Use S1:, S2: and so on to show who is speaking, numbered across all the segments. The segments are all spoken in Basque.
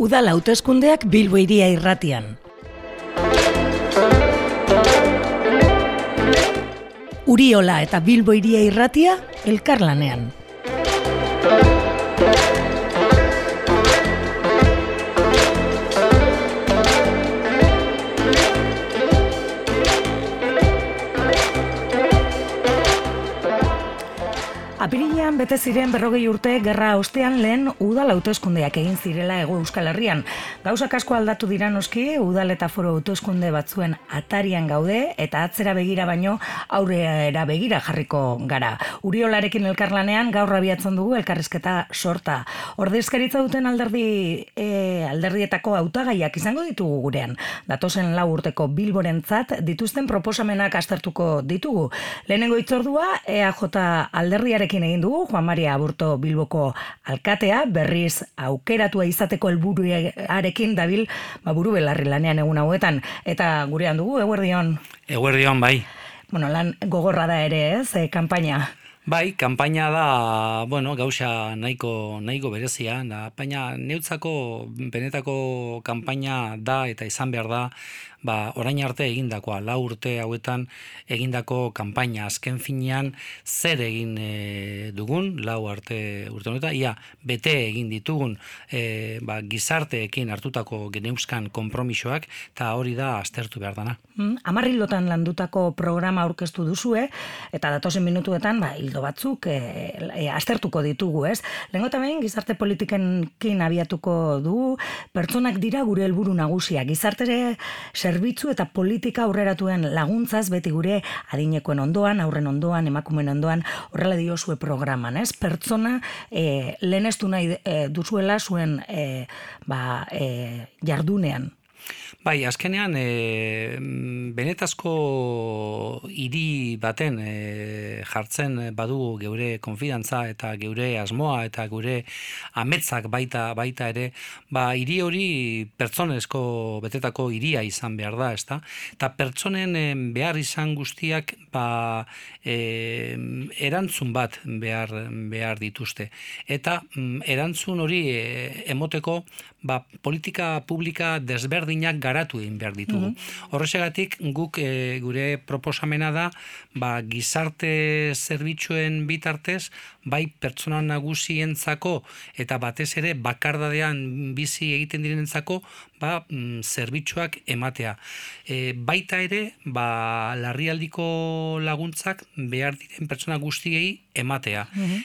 S1: Udal hauteskundeak Bilbo iria irratian. Uriola eta Bilbo iria irratia elkarlanean. Apirilean bete ziren berrogei urte gerra ostean lehen udal hauteskundeak egin zirela ego Euskal Herrian. Gauzak asko aldatu dira noski, udal eta foro hauteskunde batzuen atarian gaude eta atzera begira baino aurrera begira jarriko gara. Uriolarekin elkarlanean gaur abiatzen dugu elkarrizketa sorta. Ordezkaritza duten alderdi e, alderdietako hautagaiak izango ditugu gurean. Datozen lau urteko bilborentzat dituzten proposamenak aztertuko ditugu. Lehenengo itzordua EAJ alderdiarek Gurekin egin dugu, Juan Maria Aburto Bilboko alkatea, berriz aukeratua izateko helburuarekin dabil, ba, buru belarri lanean egun hauetan. Eta gurean dugu, eguerdion?
S2: Eguerdion, bai.
S1: Bueno, lan gogorra da ere, ez, e, kanpaina?
S2: Bai, kanpaina da, bueno, gauza nahiko, nahiko berezia, da, baina neutzako benetako kanpaina da eta izan behar da, ba, orain arte egindakoa, lau urte hauetan egindako kanpaina azken finean zer egin e, dugun, lau arte urte honetan, ia, bete egin ditugun e, ba, gizarteekin hartutako geneuskan konpromisoak, eta hori da aztertu behar dana.
S1: Mm, amarri lotan landutako programa aurkeztu duzue, eta datozen minutuetan, ba, hildo batzuk e, e, aztertuko ditugu, ez? Lengo behin, gizarte politikenkin abiatuko du, pertsonak dira gure helburu nagusia, gizartere zerbitzu eta politika aurreratuen laguntzaz beti gure adinekoen ondoan, aurren ondoan, emakumen ondoan, horrela dio zue programan, ez? Pertsona e, lehenestu nahi e, duzuela zuen e, ba, e, jardunean.
S2: Bai, azkenean, e, benetazko hiri baten e, jartzen badu geure konfidantza eta geure asmoa eta gure ametzak baita baita ere, ba, hiri hori pertsonezko betetako hiria izan behar da, ezta? Eta pertsonen behar izan guztiak ba, e, erantzun bat behar, behar dituzte. Eta mm, erantzun hori e, emoteko ba, politika publika desberdinak garatu egin behar ditugu. Mm Horrexegatik guk e, gure proposamena da ba, gizarte zerbitzuen bitartez bai pertsona nagusientzako eta batez ere bakardadean bizi egiten direnentzako ba, mm, zerbitzuak ematea. E, baita ere, ba, larrialdiko laguntzak behar diren pertsona guztiei ematea. Mm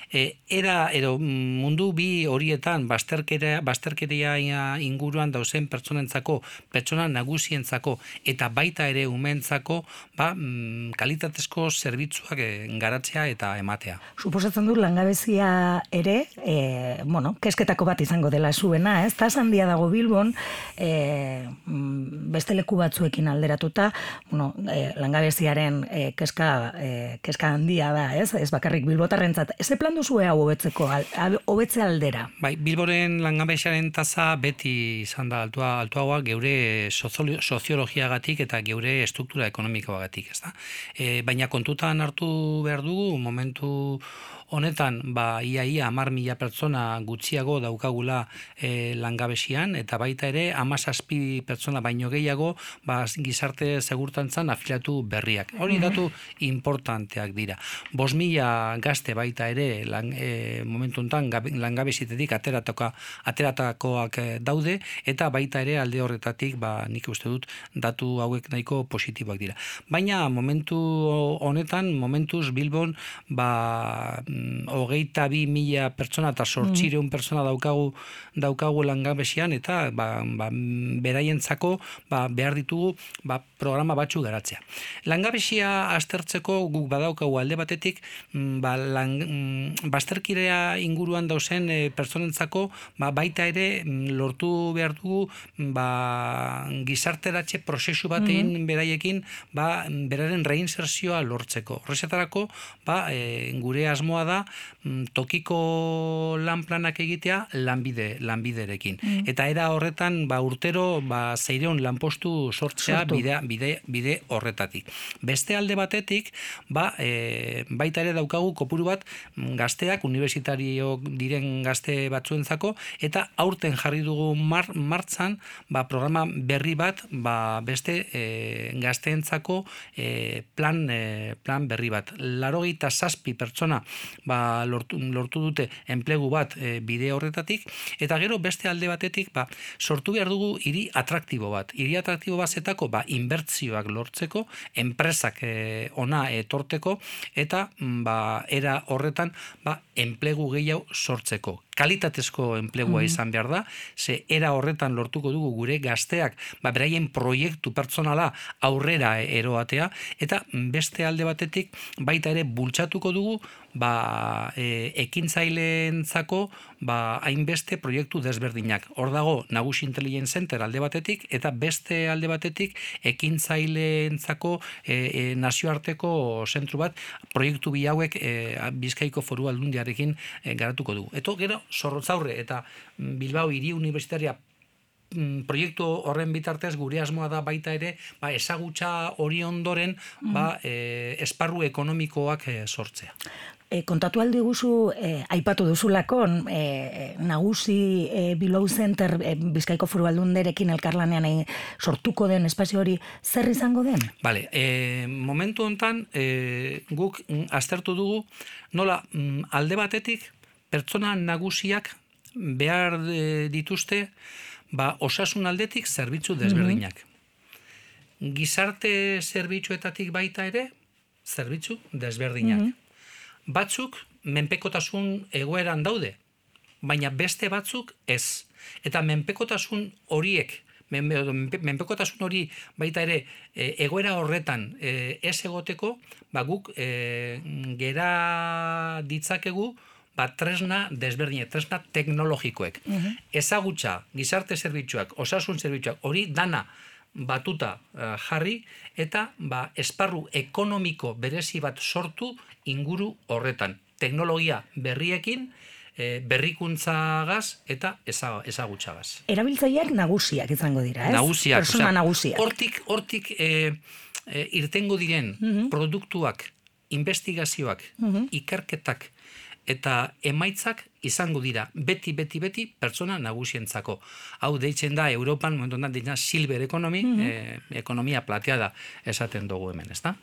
S2: era, ero, mundu bi horietan, basterkeria, basterkeria inguruan dauzen pertsonentzako, pertsona nagusientzako, eta baita ere umentzako, ba, mm, kalitatezko zerbitzuak eh, garatzea eta ematea.
S1: Suposatzen du, langabezia ere, e, bueno, kesketako bat izango dela zuena, ez? Taz handia dago Bilbon, e, beste leku batzuekin alderatuta, bueno, e, langabeziaren e, keska, e, keska handia da, ez? Ez bakarrik bilbotarrentzat. Ez plan duzu hau hobetzeko, hobetze aldera?
S2: Bai, bilboren langabeziaren taza beti izan da altua, altuagoa geure soziologiagatik eta geure struktura ekonomikoagatik, ez da? E, baina kontutan hartu behar dugu, momentu honetan ba ia ia 10 mila pertsona gutxiago daukagula e, langabesian eta baita ere 17 pertsona baino gehiago ba gizarte segurtantzan afiliatu berriak. Hori datu importanteak dira. 5000 gazte baita ere lang, e, momentu hontan langabesitetik ateratoka ateratakoak e, daude eta baita ere alde horretatik ba nik uste dut datu hauek nahiko positiboak dira. Baina momentu honetan momentuz Bilbon ba hogeita bi mila pertsona eta sortxireun mm. pertsona daukagu daukagu langabesian eta ba, ba, beraientzako ba, behar ditugu ba, programa batzu garatzea. Langabesia aztertzeko guk badaukagu alde batetik mm, ba, lang, basterkirea inguruan dauzen e, pertsonentzako ba, baita ere lortu behar dugu ba, gizarteratxe prozesu batein mm beraiekin ba, beraren reinsertzioa lortzeko. Horrezetarako ba, e, gure asmoa da mm, tokiko lan planak egitea lanbide lanbiderekin. Mm. Eta era horretan ba urtero ba zeireon lanpostu sortzea bide, bide, bide horretatik. Beste alde batetik ba e, baita ere daukagu kopuru bat mm, gazteak universitario diren gazte batzuentzako eta aurten jarri dugu mar, martzan ba, programa berri bat ba, beste e, gazteentzako e, plan, e, plan berri bat. Larogeita zazpi pertsona ba, lortu, lortu dute enplegu bat e, bide horretatik, eta gero beste alde batetik ba, sortu behar dugu hiri atraktibo bat. Hiri atraktibo bat zetako ba, inbertzioak lortzeko, enpresak e, ona etorteko, eta ba, era horretan ba, enplegu gehiago sortzeko kalitatezko enplegua mm izan behar da, ze era horretan lortuko dugu gure gazteak, ba, beraien proiektu pertsonala aurrera eroatea, eta beste alde batetik baita ere bultzatuko dugu ba, e, ekintzaileentzako ba, hainbeste proiektu desberdinak. Hor dago, Nagusi Intelligence Center alde batetik, eta beste alde batetik ekintzaileentzako e, e, nazioarteko zentru bat, proiektu bi hauek e, Bizkaiko foru aldundiarekin e, garatuko dugu. Eto gero, zorrotzaurre eta Bilbao hiri universitaria mm, proiektu horren bitartez gure asmoa da baita ere ba, ezagutza hori ondoren ba, mm. e, esparru ekonomikoak e, sortzea
S1: e, kontatu aldi guzu, e, aipatu duzulakon, e, nagusi e, Bilbao Center e, Bizkaiko Furu Aldunderekin elkarlanean e, sortuko den espazio hori zer izango den?
S2: Bale, e, momentu hontan e, guk mm, aztertu dugu, nola mm, alde batetik pertsona nagusiak behar dituzte ba, osasun aldetik zerbitzu desberdinak. Mm Gizarte zerbitzuetatik baita ere, zerbitzu desberdinak. Mm batzuk menpekotasun egoeran daude, baina beste batzuk ez. Eta menpekotasun horiek, menpekotasun hori baita ere e, egoera horretan e, ez egoteko, ba guk e, gera ditzakegu ba, tresna desberdine, tresna teknologikoek. Uh Ezagutza, gizarte zerbitzuak, osasun zerbitzuak, hori dana batuta jarri eta ba, esparru ekonomiko berezi bat sortu inguru horretan. Teknologia berriekin, e, berrikuntzagaz eta ezagutzagaz.
S1: Erabiltzaileak nagusiak izango dira, ez?
S2: Nagusiak.
S1: Persona nagusiak.
S2: Hortik, hortik e, e, irtengo diren mhm. produktuak, investigazioak, mhm. ikerketak, eta emaitzak izango dira beti beti beti pertsona nagusientzako. Hau deitzen da Europan momentu da silver economy, mm ekonomia plateada esaten dugu hemen, ezta?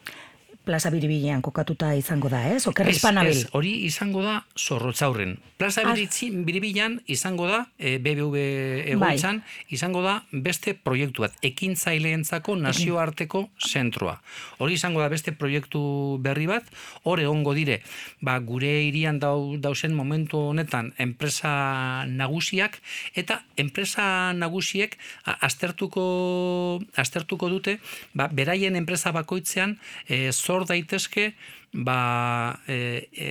S1: Plaza Biribilean kokatuta izango da, ez? Oker
S2: ez, hori izango da zorrotzaurren. Plaza ah. Biribilean izango da, e, BBV egoitzan, bai. izango da beste proiektu bat, ekintzaileentzako nazioarteko zentroa. Hori izango da beste proiektu berri bat, hor egongo dire, ba, gure irian dau, dausen momentu honetan enpresa nagusiak, eta enpresa nagusiek aztertuko, aztertuko dute, ba, beraien enpresa bakoitzean, e, zor daitezke ba, e, e,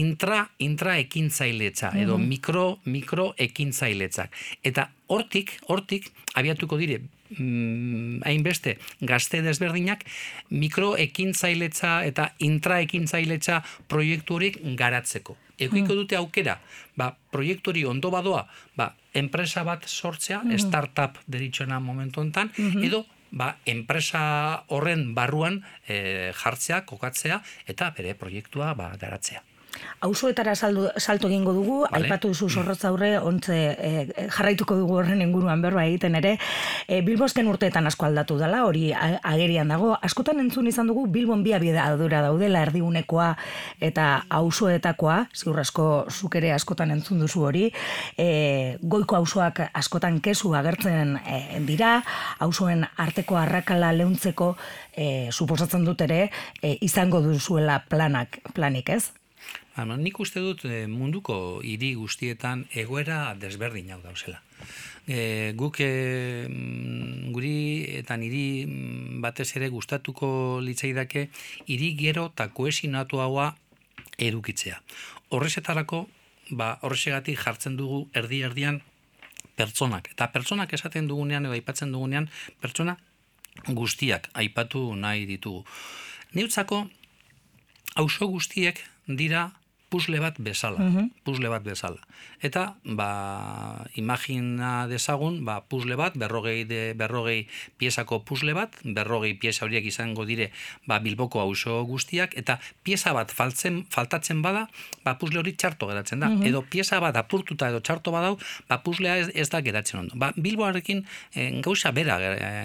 S2: intra, intra ekintzailetza, edo mm mikro, mikro ekintzailetzak. Eta hortik, hortik, abiatuko dire, mm, hainbeste gazte desberdinak mikro ekintzailetza eta intra ekintzailetza proiektu garatzeko. Eukiko dute aukera, ba, proiektu hori ondo badoa, ba, enpresa bat sortzea, mm startup deritxona momentu enten, edo ba, enpresa horren barruan e, jartzea, kokatzea eta bere proiektua ba, daratzea.
S1: Auzoetara salto egingo dugu, vale. aipatu duzu zorrotza aurre, ontze e, jarraituko dugu horren inguruan berba egiten ere. E, Bilbozken urteetan asko aldatu dela, hori agerian dago. Askotan entzun izan dugu Bilbon bia bida adura daudela erdigunekoa eta auzoetakoa, ziur asko zukere askotan entzun duzu hori. E, goiko auzoak askotan kesu agertzen e, dira, auzoen arteko arrakala leuntzeko e, suposatzen dut ere e, izango duzuela planak, planik ez?
S2: Ama, nik uste dut e, munduko hiri guztietan egoera desberdin hau dauzela. E, guk e, guri eta niri mm, batez ere gustatuko litzaidake hiri gero eta koesinatu haua edukitzea. Horrezetarako, ba, horrezegatik jartzen dugu erdi-erdian pertsonak. Eta pertsonak esaten dugunean edo aipatzen dugunean, pertsona guztiak aipatu nahi ditugu. Neutzako, auso guztiek dira puzle bat bezala, mm puzle bat bezala. Eta, ba, imagina dezagun, ba, puzle bat, berrogei, de, berrogei piezako puzle bat, berrogei pieza horiek izango dire, ba, bilboko auzo guztiak, eta pieza bat faltzen, faltatzen bada, ba, puzle hori txarto geratzen da. Edo pieza bat apurtuta edo txarto badau, ba, puzlea ez, ez da geratzen ondo. Ba, bilboarekin e, gauza bera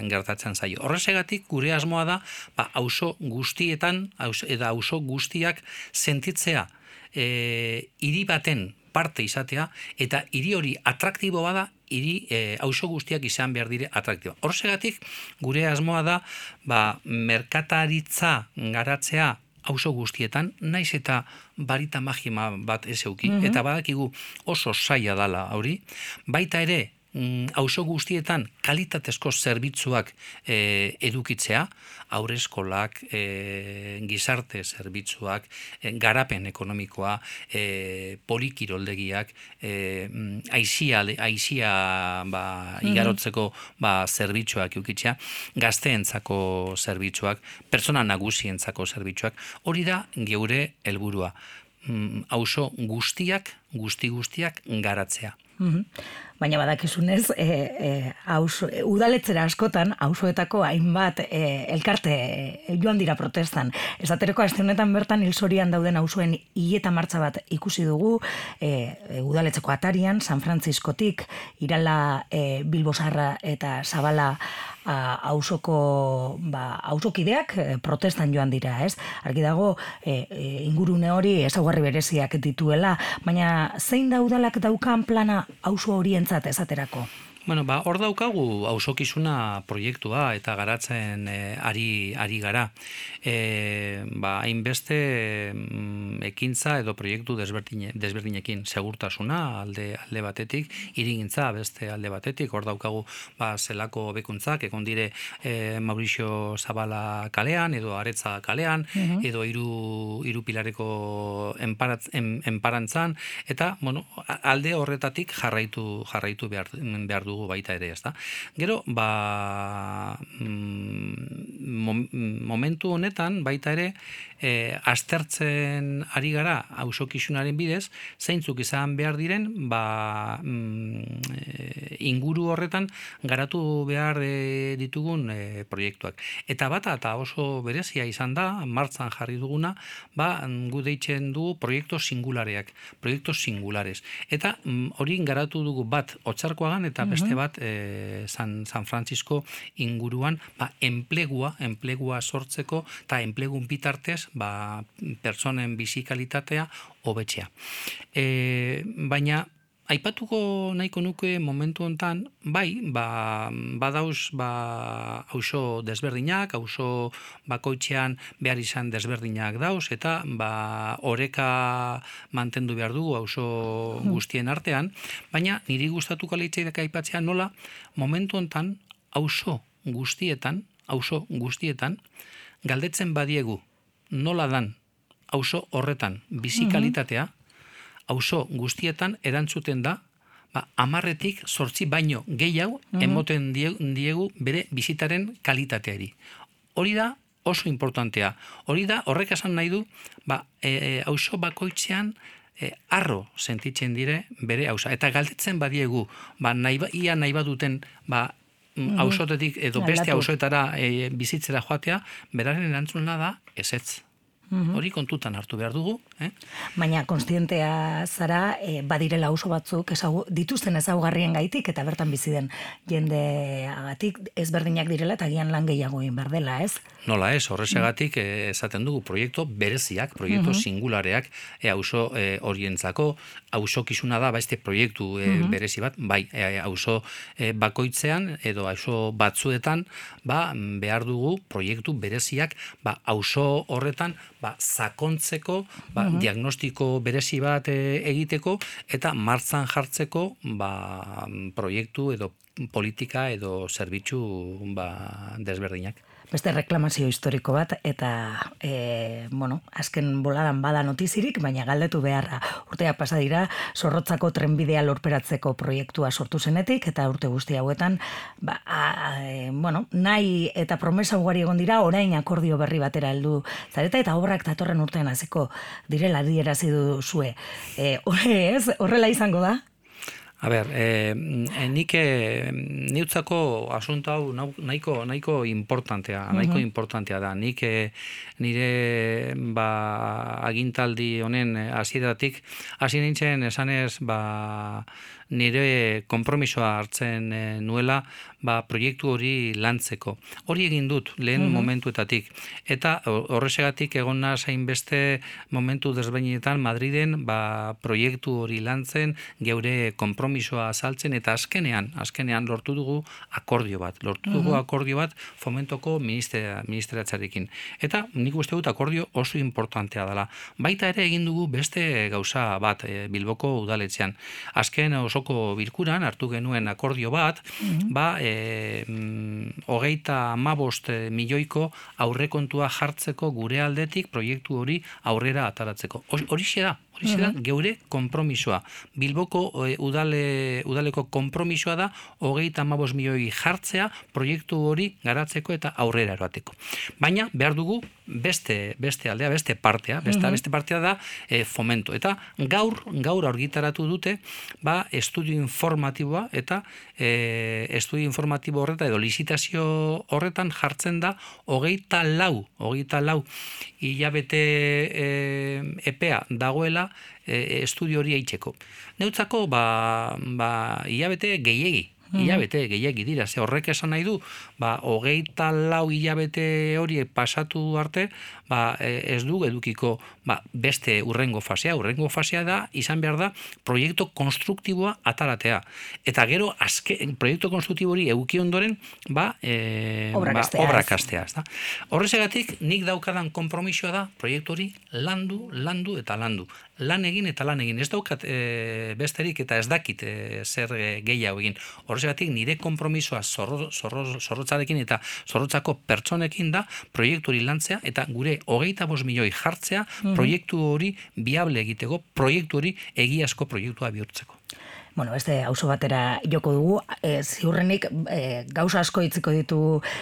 S2: gertatzen zaio. Horrezegatik, gure asmoa da, ba, auzo guztietan, auzo, eta auzo guztiak sentitzea, e, hiri baten parte izatea eta hiri hori atraktibo bada hiri e, auzo guztiak izan behar dire atraktibo. Horsegatik gure asmoa da ba, merkataritza garatzea auzo guztietan, naiz eta barita magima bat ez euki, mhm. eta badakigu oso zaila dala hori, baita ere Mm, auzo guztietan kalitatezko zerbitzuak e, edukitzea, aurreskolak, e, gizarte zerbitzuak, e, garapen ekonomikoa, e, polikiroldegiak, e, aizia, aizia ba, mhm. igarotzeko ba, zerbitzuak edukitzea, gazteentzako zerbitzuak, persona nagusientzako zerbitzuak, hori da geure helburua. Mm, auzo guztiak, guzti guztiak garatzea.
S1: Mm Baina badakizunez, e, e, e, udaletzera askotan, auzoetako hainbat e, elkarte e, joan dira protestan. Ez atereko honetan bertan hilsorian dauden auzoen hileta martza bat ikusi dugu, e, udaletzeko atarian, San Franciscotik, irala e, Bilbosarra eta Zabala auzoko ba auzokideak protestan joan dira, ez? Argi dago e, ingurune hori ezaugarri bereziak dituela, baina zein da udalak daukan plana auzo horien entzat esaterako.
S2: Bueno, ba, hor daukagu auzokizuna proiektua eta garatzen e, ari, ari gara. E, ba, hainbeste mm, ekintza edo proiektu desberdine, desberdinekin segurtasuna alde, alde batetik, irigintza beste alde batetik, hor daukagu ba, zelako bekuntzak, ekon dire e, Mauricio Zabala kalean, edo Aretza kalean, mhm. edo iru, iru pilareko enparatz, enparantzan, eta bueno, alde horretatik jarraitu, jarraitu behar, behar du dugu baita ere, ezta. Gero, ba, mm, momentu honetan baita ere, e, aztertzen ari gara ausokizunaren bidez, zeintzuk izan behar diren, ba, mm, e, inguru horretan garatu behar e, ditugun e, proiektuak. Eta bata eta oso berezia izan da, martzan jarri duguna, ba, gu deitzen du proiektu singulareak, proiektu singulares. Eta mm, hori garatu dugu bat otzarkoagan eta beste bat e, San, San Francisco inguruan, ba, enplegua, enplegua sortzeko eta enplegun bitartez ba, personen bizikalitatea hobetzea. E, baina aipatuko nahiko nuke momentu hontan bai ba badaus ba auzo desberdinak auzo bakoitzean behar izan desberdinak dauz eta ba oreka mantendu behar dugu auzo hmm. guztien artean baina niri gustatuko litzaidak aipatzea nola momentu hontan auzo guztietan auzo guztietan galdetzen badiegu nola dan auzo horretan bizikalitatea, auzo guztietan erantzuten da, ba, amarretik sortzi baino gehiago emoten diegu bere bizitaren kalitateari. Hori da oso importantea. Hori da horrek esan nahi du, ba, e, e, auzo bakoitzean e, arro sentitzen dire bere auza. Eta galdetzen badiegu, ba, nahi, ba, ia nahi baduten, ba, mm edo beste auzoetara e, bizitzera joatea, beraren erantzuna da, ezetz. Mhm. Hori kontutan hartu behar dugu. Eh?
S1: Baina konstientea zara, e, badirela oso batzuk ezagu, dituzten ezaugarrien gaitik eta bertan bizi den jende agatik ezberdinak direla eta gian lan gehiago egin behar dela, ez?
S2: Nola ez, horrezegatik eh, esaten dugu proiektu bereziak, proiektu mhm. singulareak e, auzo e, horientzako, auzo kizuna da, baizte proiektu e, berezi bat, bai, e, auzo e, bakoitzean edo auzo batzuetan, ba, behar dugu proiektu bereziak, ba, auzo horretan, ba, sakontzeko, ba, mhm. diagnostiko berezi bat e, egiteko eta martzan jartzeko ba, proiektu edo politika edo zerbitzu ba, desberdinak.
S1: Beste reklamazio historiko bat, eta, e, bueno, azken boladan bada notizirik, baina galdetu beharra urtea pasa dira, zorrotzako trenbidea lorperatzeko proiektua sortu zenetik, eta urte guzti hauetan, ba, a, e, bueno, nahi eta promesa ugari egon dira, orain akordio berri batera heldu zareta, eta obrak datorren urtean hasiko direla dierazi du zue. E, horrela izango da?
S2: A ber, e, nik e, niutzako asunto hau nahiko, nahiko importantea, nahiko importantea da. Nik e, nire ba, agintaldi honen hasieratik hasi nintzen esanez ba, nire konpromisoa hartzen nuela ba, proiektu hori lantzeko. Hori egin dut lehen mm -hmm. momentuetatik. Eta horresegatik egon zain beste momentu desbainetan Madriden ba, proiektu hori lantzen, geure konpromisoa azaltzen, eta azkenean, azkenean lortu dugu akordio bat. Lortu dugu mhm. akordio bat fomentoko ministeratzarekin. Eta nik uste dut akordio oso importantea dela. Baita ere egin dugu beste gauza bat e, Bilboko udaletzean. Azken osoko bilkuran hartu genuen akordio bat, mm ba, e, hogeita amabost milioiko aurrekontua jartzeko gure aldetik proiektu hori aurrera ataratzeko. Hori da, hori da, geure kompromisoa. Bilboko e, udale, udaleko kompromisoa da hogeita amabos milioi jartzea proiektu hori garatzeko eta aurrera eroateko. Baina behar dugu beste, beste aldea, beste partea, beste, beste partea da e, fomento. Eta gaur, gaur argitaratu dute, ba, estudio informatiboa eta e, estudio informatibo horreta edo lizitazio horretan jartzen da hogeita lau, hogeita lau hilabete e, epea dagoela e, estudio hori eitzeko. Neutzako, ba, ba, hilabete gehiegi, hilabete gehiagi dira, ze horrek esan nahi du, ba, hogeita lau hilabete hori pasatu arte, ba, e, ez du edukiko ba, beste urrengo fasea, urrengo fasea da, izan behar da, proiektu konstruktiboa ataratea. Eta gero, azke, proiektu konstruktibo hori euki ondoren, ba, e,
S1: obra
S2: kastea. Da? Horrezegatik, nik daukadan kompromisoa da, proiektu hori landu, landu eta landu lan egin eta lan egin. Ez daukat e, besterik eta ez dakit e, zer e, gehiago egin. Horregatik nire konpromisoa zorro, zorro, zorrotzarekin eta zorrotzako pertsonekin da proiektu hori lantzea eta gure hogeita bos milioi jartzea mhm. proiektu hori biable egiteko, proiektu hori egiazko proiektua bihurtzeko
S1: bueno, beste auzo batera joko dugu, e, ziurrenik e, gauza asko itziko ditu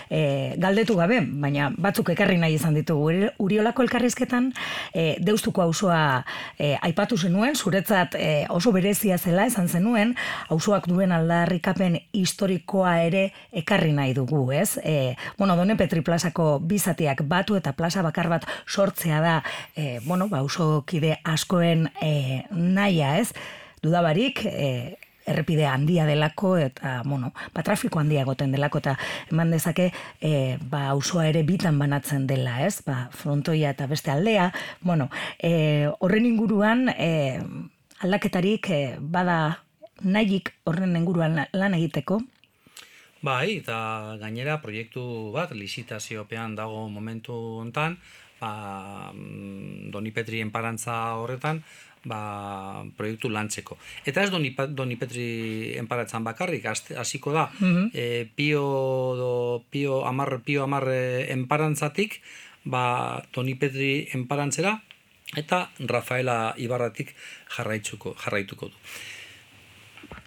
S1: e, galdetu gabe, baina batzuk ekarri nahi izan ditugu. Uriolako elkarrizketan e, deustuko auzoa e, aipatu zenuen, zuretzat e, oso berezia zela esan zenuen, auzoak duen aldarrikapen historikoa ere ekarri nahi dugu, ez? E, bueno, Done Petri plazako bizatiak batu eta plaza bakar bat sortzea da, e, bueno, ba, kide askoen e, naia, ez? Dudabarik e, errepide handia delako eta bueno, ba, trafiko handia egoten delako eta eman dezake e, ba, usua ere bitan banatzen dela, ez? Ba, frontoia eta beste aldea, bueno, e, horren inguruan e, aldaketarik e, bada nahik horren inguruan lan egiteko?
S2: Bai, eta gainera proiektu bat, lizitaziopean dago momentu hontan, ba, mm, Doni Petri enparantza horretan, ba, proiektu lantzeko. Eta ez doni, doni petri enparatzen bakarrik, hasiko da, mm pio, do, pio, amar, pio amar enparantzatik, ba, doni petri enparantzera, eta Rafaela Ibarratik jarraituko, jarraituko du.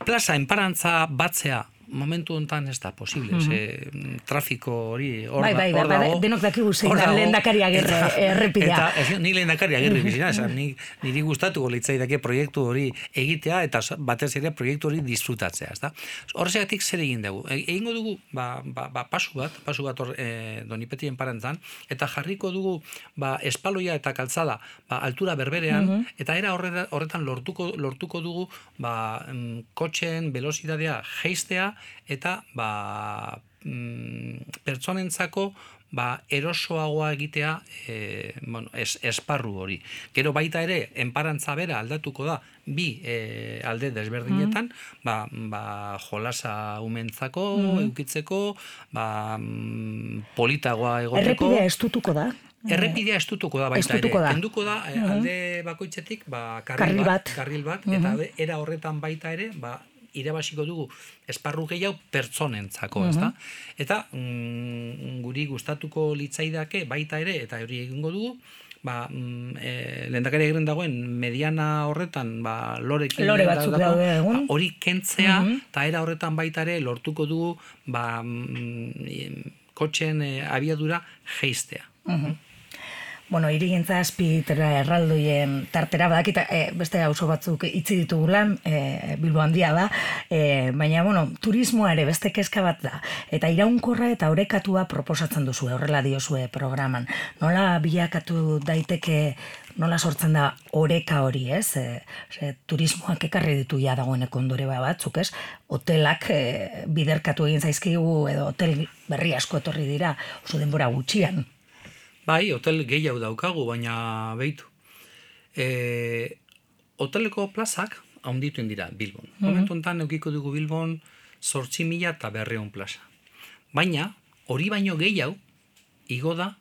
S2: Plaza enparantza batzea momentu hontan ez da posible, mm -hmm. trafiko hori hor
S1: bai, bai, bai, bai, denok dakigu zein da lehendakari agirre errepidea.
S2: Eta ez, ni lehendakari agirre bizina, esan, ni, niri gustatuko litzaidake proiektu hori egitea eta batez ere proiektu hori disfrutatzea, ezta? Horregatik zer egin dugu? E, egingo dugu ba, ba, ba, pasu bat, pasu bat hor e, donipetien parantzan, eta jarriko dugu ba, espaloia eta kaltzada ba, altura berberean, mhm. eta era horretan lortuko, lortuko dugu ba, mm, kotxen velozidadea geistea eta ba, mm, pertsonentzako ba, erosoagoa egitea e, bueno, es, esparru hori. Gero baita ere, enparantza bera aldatuko da, bi e, alde desberdinetan, mm. ba, ba, jolasa umentzako, mm. eukitzeko, ba, mm, politagoa egoteko.
S1: Errepidea estutuko da.
S2: Errepidea estutuko da baita
S1: estutuko
S2: ere.
S1: Da.
S2: Enduko da, mm alde bakoitzetik, ba, karril, bat, karril bat, eta era horretan baita ere, ba, irabasiko dugu esparru gehiago pertsonentzako, mm ezta? Eta mm, guri gustatuko litzaidake baita ere eta hori egingo dugu, ba, mm, e, lehendakari egiten dagoen mediana horretan, ba, lorekin
S1: Lore batzuk daude egun.
S2: ba, hori kentzea eta era horretan baita ere lortuko dugu ba, mm, kotxen e, abiadura geistea.
S1: Bueno, irigintza azpitera erraldoien tartera badakita e, beste auzo batzuk itzi ditugula, e, Bilbo handia da, e, baina bueno, turismoa ere beste kezka bat da. Eta iraunkorra eta orekatua proposatzen duzu horrela diozue programan. Nola bilakatu daiteke nola sortzen da oreka hori, ez? E, ze, turismoak ekarri ditu ja dagoeneko ondore batzuk, ez? Hotelak e, biderkatu egin zaizkigu edo hotel berri asko etorri dira oso denbora gutxian.
S2: Bai, hotel gehiago daukagu, baina behitu. E, hoteleko plazak haundituen dira Bilbon. Mm Momentu enten eukiko dugu Bilbon sortzi mila eta berreun plaza. Baina, hori baino gehiago, igo da,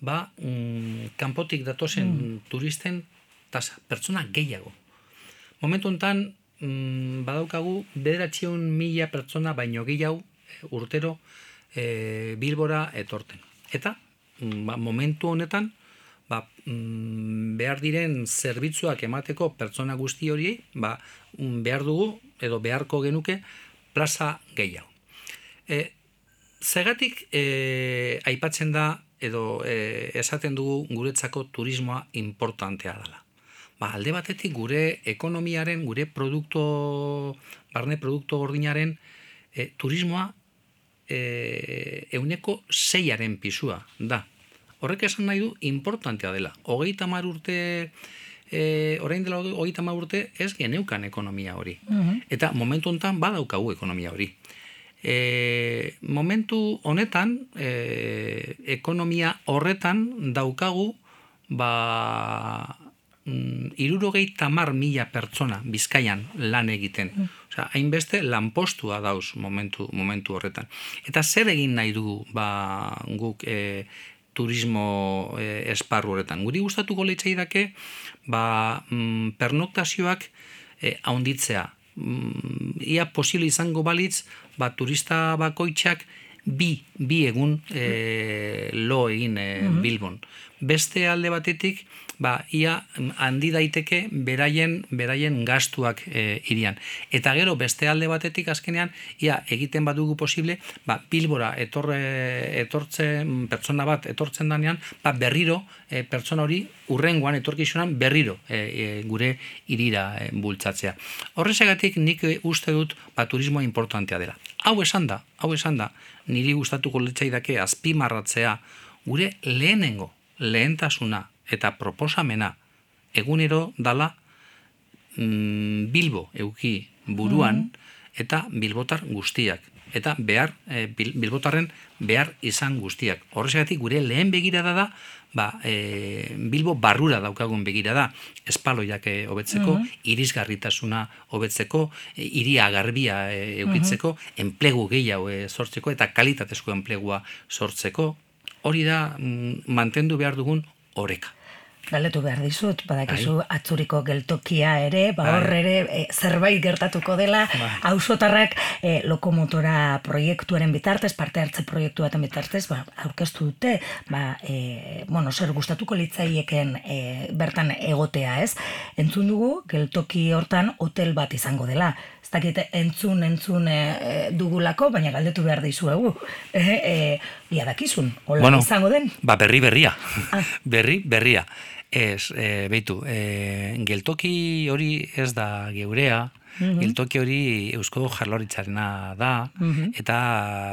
S2: ba, mm, kanpotik datozen turisten tasa, pertsona gehiago. Momentu enten, mm, badaukagu, bederatzion mila pertsona baino gehiago eh, urtero e, Bilbora etorten. Eta, mm, ba, momentu honetan, ba, mm, behar diren zerbitzuak emateko pertsona guzti horiei, ba, mm, behar dugu, edo beharko genuke, plaza gehiago. E, Zegatik e, aipatzen da edo e, esaten dugu guretzako turismoa importantea dela. Ba, alde batetik gure ekonomiaren, gure produkto, barne produkto gordinaren e, turismoa e, euneko zeiaren pisua da. Horrek esan nahi du importantea dela. Hogeita mar urte, e, orain dela hogeita mar urte ez geneukan ekonomia hori. Eta momentu honetan badaukagu ekonomia hori. E, momentu honetan, e, ekonomia horretan daukagu, ba, irurogei tamar mila pertsona bizkaian lan egiten. Osea, hainbeste lanpostua dauz momentu, momentu horretan. Eta zer egin nahi dugu ba, guk e, turismo e, esparru horretan. Guri gustatuko litzaidake ba, mm, pernoktazioak e, haunditzea. Mm, ia posible izango balitz, ba, turista bakoitzak bi, bi egun e, lo egin e, Bilbon. Beste alde batetik, ba, ia handi daiteke beraien beraien gastuak e, irian. Eta gero beste alde batetik azkenean, ia egiten badugu posible, ba, Bilbora etorre, etortzen, pertsona bat etortzen danean, ba, berriro e, pertsona hori urrengoan etorkizunan berriro e, e, gure irira e, bultzatzea. Horrezagatik nik uste dut ba, turismoa importantea dela. Hau esan da, hau esan da, niri gustatuko litzaidake azpimarratzea gure lehenengo, lehentasuna eta proposamena egunero dala mm, Bilbo euki buruan eta Bilbotar guztiak eta behar e, Bil- Bilbotarren behar izan guztiak. Horrezagatik gure lehen begirada da ba, e, Bilbo barrura daukagun begirada espaloiak e, hobetzeko, irisgarritasuna hobetzeko, e, iria garbia e, eukitzeko, enplegu gehiago e, sortzeko eta kalitatezko enplegua sortzeko. Hori da mm, mantendu behar dugun oreka.
S1: Galetu behar dizut, badakizu atzuriko geltokia ere, ba hor ere e, zerbait gertatuko dela, auzotarrak e, lokomotora proiektuaren bitartez, parte hartze proiektu baten bitartez, ba, aurkeztu dute, ba, e, bueno, zer gustatuko litzaieken e, bertan egotea, ez? Entzun dugu, geltoki hortan hotel bat izango dela. Ez dakit entzun, entzun e, dugulako, baina galdetu behar dizuegu. E, e, ia dakizun, hola izango den?
S2: Ba, berri berria. berri berria. Ez, e, beitu, e, geltoki hori ez da geurea, geltoki hori Eusko Jarloritzarena da, eta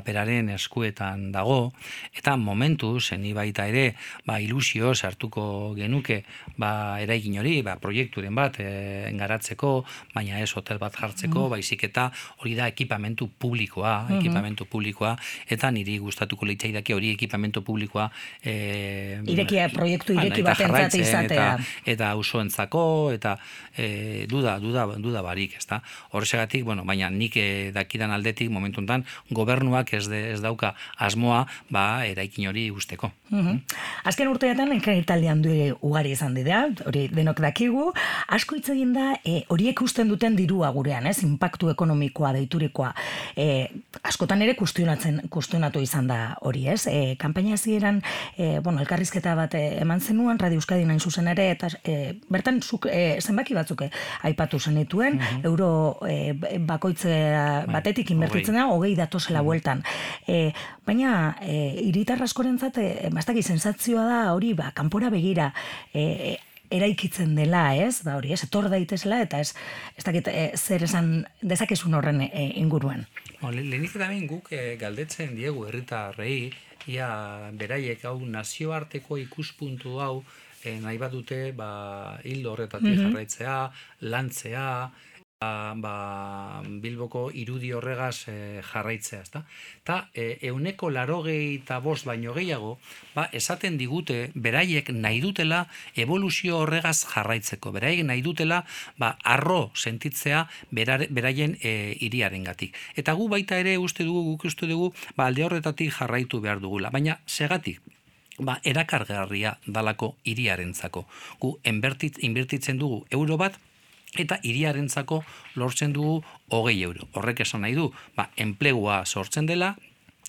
S2: beraren eskuetan dago, eta momentu, zeni baita ere, ba, ilusio sartuko genuke, ba, eraikin hori, ba, proiekturen bat e, garatzeko, baina ez hotel bat jartzeko, baizik eta hori da ekipamentu publikoa, ekipamentu publikoa, eta niri gustatuko litzaidake hori ekipamentu publikoa e,
S1: Irekia, proiektu ireki
S2: eta
S1: batentzat
S2: jarraitzen,
S1: izatea.
S2: Eta, eta auzoentzako eta e, duda, duda, duda barik, ez ezta? Horrexegatik, bueno, baina nik eh, dakidan aldetik momentu hontan gobernuak ez de, ez dauka asmoa, ba eraikin hori usteko.
S1: Mm Azken urteetan Italian du ugari izan dira, hori denok dakigu, asko hitz egin da e, horiek usten duten dirua gurean, ez? Inpaktu ekonomikoa deiturikoa. E, askotan ere kustionatzen kustionatu izan da hori, ez? E, kanpaina hasieran e, bueno, elkarrizketa bat e, eman zenuen Radio Euskadi nain zuzen ere eta e, bertan zuk e, zenbaki batzuk e, aipatu zenituen, mm euro e, bakoitze bai, batetik inbertitzen da, hogei datosela bueltan. E, baina, e, iritar askorentzat, e, bastaki sensatzioa da hori, ba, kanpora begira, e, eraikitzen dela, ez? Ba hori, ez etor daitezela eta ez ez dakit e, zer esan dezakezun horren e, inguruan.
S2: Ba, lehenik eta behin guk e, galdetzen diegu herritarrei ia beraiek hau nazioarteko ikuspuntu hau e, nahi badute ba hildo horretatik mm jarraitzea, lantzea, ba, Bilboko irudi horregaz e, jarraitzea, ezta? Ta e, euneko larogei eta bost baino gehiago, ba, esaten digute beraiek nahi dutela evoluzio horregaz jarraitzeko. Beraiek nahi dutela ba, arro sentitzea beraien e, iriaren gatik. Eta gu baita ere uste dugu, guk uste dugu, ba, alde horretatik jarraitu behar dugula. Baina, segatik, ba, erakargarria dalako iriarentzako. Gu, inbertitzen dugu euro bat, eta iriarentzako lortzen dugu hogei euro. Horrek esan nahi du, ba, enplegua sortzen dela,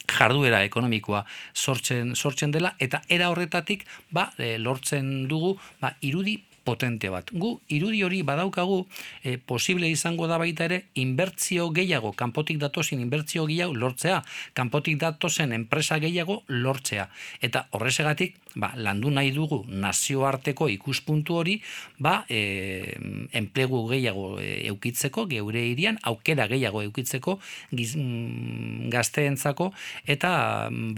S2: jarduera ekonomikoa sortzen sortzen dela eta era horretatik ba e, lortzen dugu ba irudi potente bat. Gu irudi hori badaukagu e, posible izango da baita ere inbertzio gehiago, kanpotik datozen inbertzio gehiago lortzea, kanpotik datozen enpresa gehiago lortzea. Eta horrezegatik, ba, landu nahi dugu nazioarteko ikuspuntu hori, ba, e, enplegu gehiago e, eukitzeko, geure irian, aukera gehiago eukitzeko giz, mm, gazteentzako, eta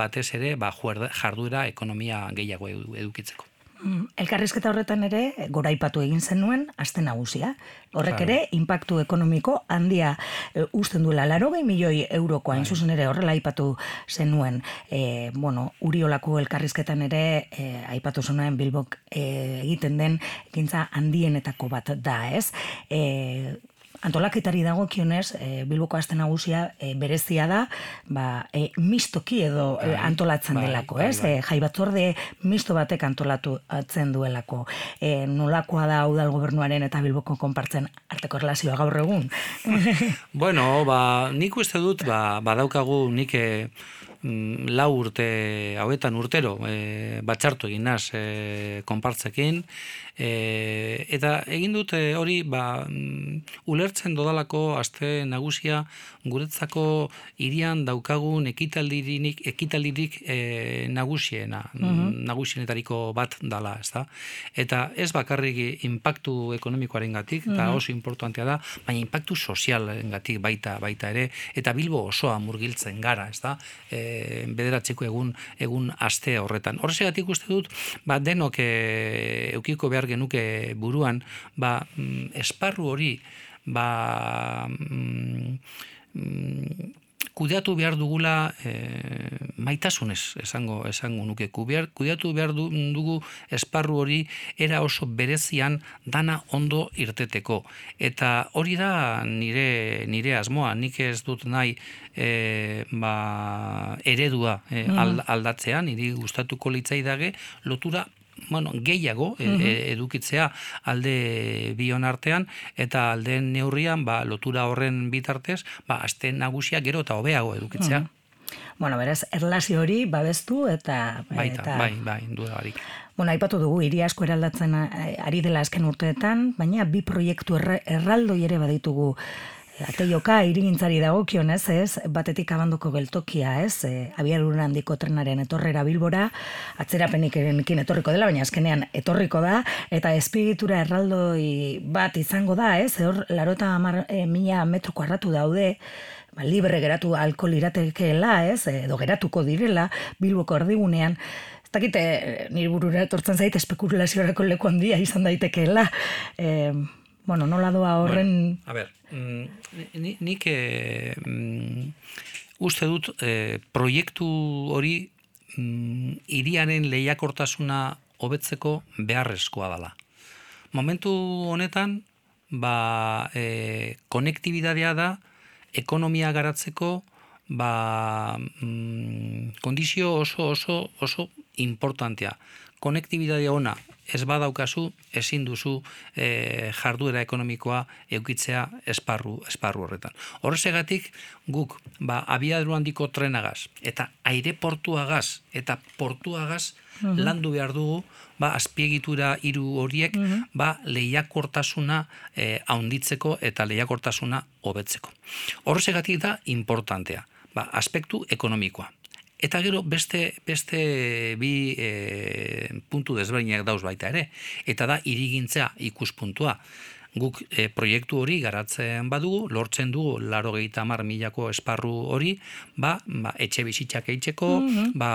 S2: batez ere ba, jarduera ekonomia gehiago edukitzeko.
S1: Mm, elkarrizketa horretan ere goraipatu egin zenuen aste nagusia. Horrek ere inpaktu ekonomiko handia e, usten duela larogei milioi eurokoa hain zuzen ere horrela aipatu zenuen. E, bueno, uriolako elkarrizketan ere e, aipatu zenuen Bilbok e, egiten den gintza handienetako bat da, ez? E, antolaketari dago kionez, e, Bilboko aste nagusia e, berezia da, ba, e, mistoki edo e, antolatzen bai, delako, bai, ez? Bai, bai. E, batzorde misto batek antolatu atzen duelako. E, nolakoa da udal gobernuaren eta Bilboko konpartzen arteko relazioa gaur egun?
S2: bueno, ba, nik uste dut, ba, badaukagu nik e, lau urte hauetan urtero e, batxartu egin naz e, konpartzekin e, eta egin dut hori ba, mm, ulertzen dodalako aste nagusia guretzako irian daukagun ekitaldirik, ekitaldirik e, nagusiena mhm. nagusienetariko bat dala ez da? eta ez bakarrik impactu ekonomikoaren gatik eta mhm. oso importantea da baina impactu sozialen gatik baita, baita ere eta bilbo osoa murgiltzen gara ez da? E, bederatzeko egun egun aste horretan. Horregatik uste dut, ba, denok e, eukiko behar genuke buruan, ba, mm, esparru hori, ba, mm, kudeatu behar dugula e, maitasunez esango esango nuke. Kudeatu behar dugu esparru hori era oso berezian dana ondo irteteko. Eta hori da nire nire asmoa. Nik ez dut nahi e, ba, eredua e, aldatzea. Niri gustatuko litzaidage lotura bueno, gehiago e, e, edukitzea alde bion artean eta aldeen neurrian ba, lotura horren bitartez ba, azte nagusia gero eta hobeago edukitzea.
S1: Bueno, beraz, erlazio hori babestu eta...
S2: Baita,
S1: eta...
S2: bai, bai, duda barik.
S1: Bueno, aipatu dugu, hiri asko eraldatzen eh, ari dela azken urteetan, baina bi proiektu erraldoi ere baditugu Ateioka irigintzari dagokion ez, ez, batetik abanduko geltokia ez, e, abiarura handiko trenaren etorrera bilbora, atzerapenik erenekin etorriko dela, baina azkenean etorriko da, eta espiritura erraldoi bat izango da ez, hor larota amar, e, mila metro kuarratu daude, ba, libre geratu alkohol iratekeela ez, edo geratuko direla bilboko erdigunean, Ez dakite, nire burura etortzen zait, espekulaziorako leku handia izan daitekeela. E, bueno, nola doa horren...
S2: a ber, mm, nik e, uste dut e, proiektu hori mm, iriaren lehiakortasuna hobetzeko beharrezkoa dela. Momentu honetan, ba, e, konektibidadea da ekonomia garatzeko ba, mm, kondizio oso oso oso importantea. Konektibidadea ona ez badaukazu ezin duzu e, jarduera ekonomikoa eukitzea esparru esparru horretan. Horrezegatik guk ba abiadru handiko trenagaz eta aireportuagaz eta portuagaz mhm. landu behar dugu ba azpiegitura hiru horiek mhm. ba leiakortasuna e, haunditzeko eta leiakortasuna hobetzeko. Horrezegatik da importantea, ba aspektu ekonomikoa. Eta gero beste beste bi e, puntu desberdinak dauz baita ere. Eta da irigintzea ikuspuntua. Guk e, proiektu hori garatzen badugu, lortzen dugu laro gehieta mar milako esparru hori, ba, ba etxe bizitzak eitzeko, mhm. ba,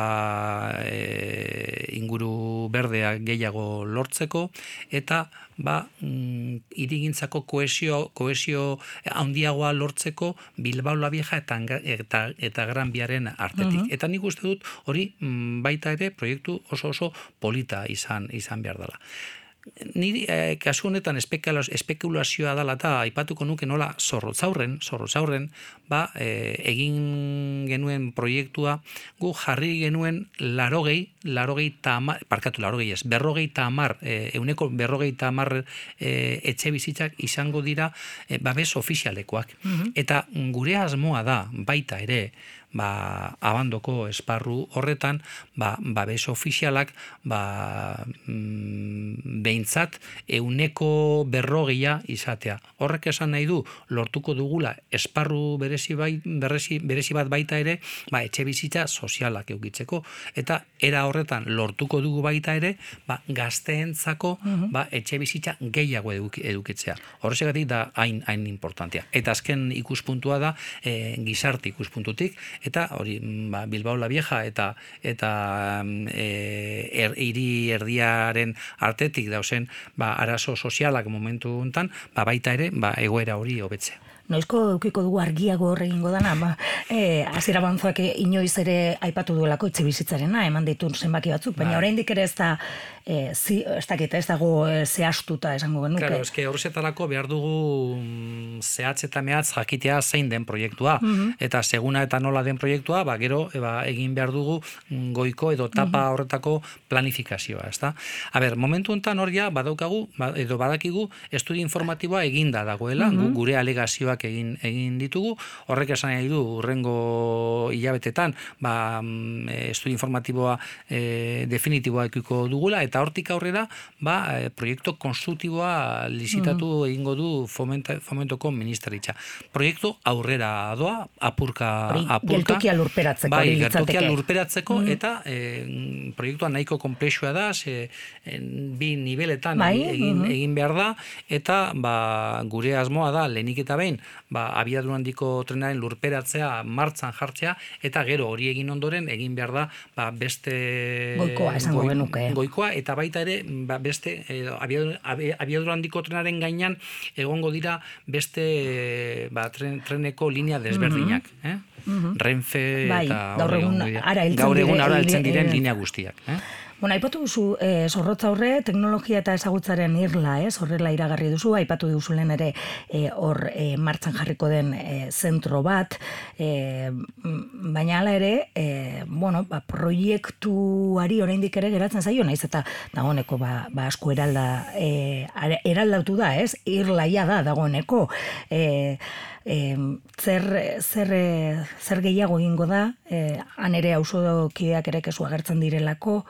S2: e, inguru berdea gehiago lortzeko, eta ba, mm, irigintzako koesio, koesio handiagoa lortzeko Bilbao la Vieja eta, eta, eta Gran Biaren artetik. Eta nik uste dut hori mm, baita ere proiektu oso oso polita izan izan behar dela ni eh, kasu honetan espekulazioa dela eta aipatuko nuke nola zorrotzaurren, zorrotzaurren, ba, eh, egin genuen proiektua, gu jarri genuen larogei, larogei tamar, parkatu larogei ez, berrogei tamar, eh, euneko berrogei tamar eh, etxe bizitzak izango dira eh, babes ofizialekoak. Mhm. Eta gure asmoa da, baita ere, ba, abandoko esparru horretan, ba, babes ofizialak, ba, mm, behintzat, euneko berrogeia izatea. Horrek esan nahi du, lortuko dugula esparru berezi, bai, berezi, berezi bat baita ere, ba, etxe bizitza sozialak eukitzeko. Eta era horretan lortuko dugu baita ere, ba, gazteentzako mhm. ba, etxe bizitza gehiago edukitzea. Horrezegatik da hain, hain importantia. Eta azken ikuspuntua da, e, gizarte ikuspuntutik, eta hori mm, ba, Bilbao la Vieja eta eta mm, e, er, iri erdiaren artetik dausen ba, arazo sozialak momentu hontan ba, baita ere ba, egoera hori hobetzea
S1: noizko eukiko dugu argiago horregingo dana, ba, e, azira banzoak inoiz ere aipatu duelako etxe bizitzarena, eman ditu zenbaki batzuk, baina bai. oraindik ere ez da, e, zi, ez dakit, ez dago e, zehaztuta esango genuke.
S2: Claro, eske horrezetarako behar dugu mm, zehatz eta mehatz jakitea zein den proiektua, mhm. eta seguna eta nola den proiektua, ba, gero eba, egin behar dugu mm, goiko edo tapa mhm. horretako planifikazioa, ezta? A ber, momentu honetan hor ja, badaukagu, ba, edo badakigu, estudio informatiboa eginda dagoela, mm gure alegazioa egin egin ditugu. Horrek esan nahi du urrengo hilabetetan, ba mm, estudio informatiboa e, definitiboa ekiko dugula eta hortik aurrera, ba e, proiektu konstruktiboa lizitatu mm. egingo du fomenta, fomentoko ministeritza. Proiektu aurrera doa, apurka apurka.
S1: Geltokia lurperatzeko.
S2: Bai, geltokia lurperatzeko mm. eta e, proiektua nahiko komplexua da, ze, bi niveletan bai, egin, mm-hmm. egin behar da, eta ba, gure asmoa da, lehenik eta behin, ba, abiadun handiko trenaren lurperatzea martzan jartzea, eta gero hori egin ondoren egin behar da ba, beste...
S1: Goikoa, esango genuke.
S2: Goikoa, eta baita ere, ba, beste eh, abiadun handiko trenaren gainean egongo dira beste ba, tren, treneko linea desberdinak. Mm -hmm. eh? Mm Renfe bai, eta gaur egun, gaur egun ara eltzen diren linea guztiak. Eh?
S1: Bueno, aipatu duzu, e, zorrotza horre, teknologia eta ezagutzaren irla, ez, horrela iragarri duzu, aipatu duzu lehen ere e, hor e, martzan jarriko den e, zentro bat, e, baina hala ere, e, bueno, ba, proiektuari oraindik ere geratzen zaio, naiz eta dagoeneko ba, ba asko eralda, e, eraldatu da, ez, irlaia da dagoeneko, e, e, zer, zer, zer gehiago egingo da, e, han ere kideak ere kesu agertzen direlako,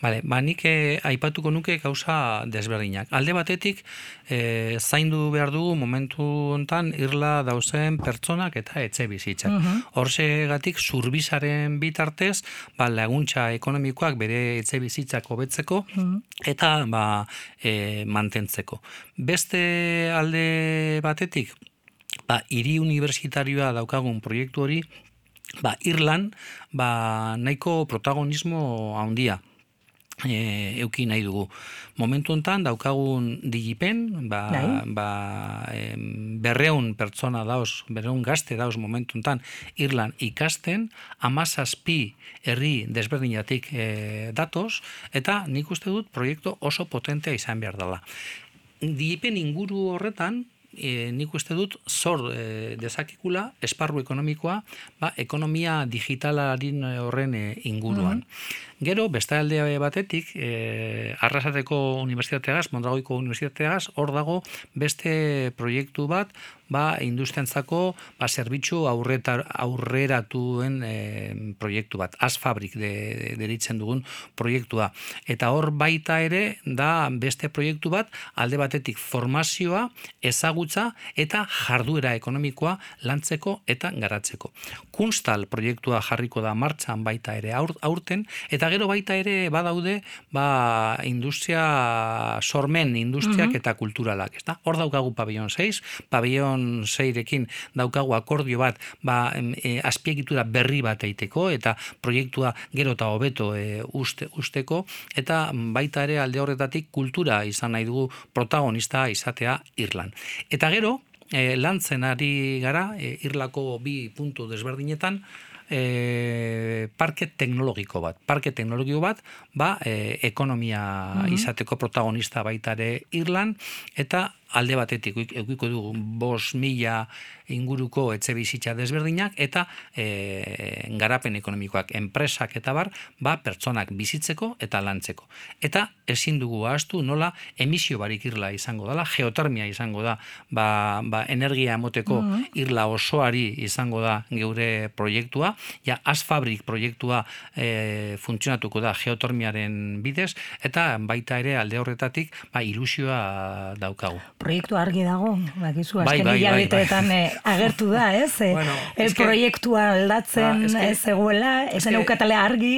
S2: Vale, ba, nik eh, aipatuko nuke gauza desberdinak. Alde batetik, eh, zaindu behar dugu momentu hontan irla dauzen pertsonak eta etxe bizitzak. Uh Horse gatik, zurbizaren bitartez, ba, laguntza ekonomikoak bere etxe bizitzak hobetzeko eta ba, e, mantentzeko. Beste alde batetik, ba, iri universitarioa daukagun proiektu hori, ba, Irlan, ba, nahiko protagonismo handia e, euki nahi dugu. Momentu hontan daukagun digipen, ba, bai. ba, e, berreun pertsona dauz, berreun gazte dauz momentu hontan Irlan ikasten, amazazpi herri desberdinatik e, datoz, eta nik uste dut proiektu oso potentea izan behar dela. diepen inguru horretan, e, nik uste dut zor e, dezakikula esparru ekonomikoa ba, ekonomia digitalarin horren e, inguruan. Mm Gero, beste alde batetik, e, Arrasateko Unibertsitateagaz, Mondragoiko Unibertsitateagaz, hor dago beste proiektu bat, ba, industriantzako ba, zerbitzu aurreta, aurreratuen e, proiektu bat, Asfabrik de, deritzen dugun proiektua. Eta hor baita ere, da beste proiektu bat, alde batetik formazioa, ezagutza eta jarduera ekonomikoa lantzeko eta garatzeko. Kunstal proiektua jarriko da martxan baita ere aurten, eta gero baita ere badaude ba, industria sormen, industriak mhm. eta kulturalak. Ezta? Hor daukagu pabellon 6, pabellon Gabon zeirekin daukagu akordio bat ba, e, azpiegitura berri bat eiteko eta proiektua gero eta hobeto e, uste, usteko eta baita ere alde horretatik kultura izan nahi dugu protagonista izatea Irlan. Eta gero, e, lantzen ari gara e, Irlako bi puntu desberdinetan, e, parke teknologiko bat. Parke teknologiko bat, ba, e, ekonomia mhm. izateko protagonista baita ere Irlan, eta alde batetik eukiko dugu bos mila inguruko etxe bizitza desberdinak eta e, garapen ekonomikoak enpresak eta bar ba pertsonak bizitzeko eta lantzeko. Eta ezin dugu ahaztu nola emisio barik irla izango dela, geotermia izango da, ba, ba energia emoteko mm irla osoari izango da geure proiektua, ja asfabrik proiektua e, funtzionatuko da geotermiaren bidez eta baita ere alde horretatik ba ilusioa daukagu
S1: proiektu argi dago, bakizu, bai, azken bai, hilabeteetan bai, bai. Eh, agertu da, ez? Eh, bueno, el proiektua aldatzen ba, ez eguela, ez eukatale argi,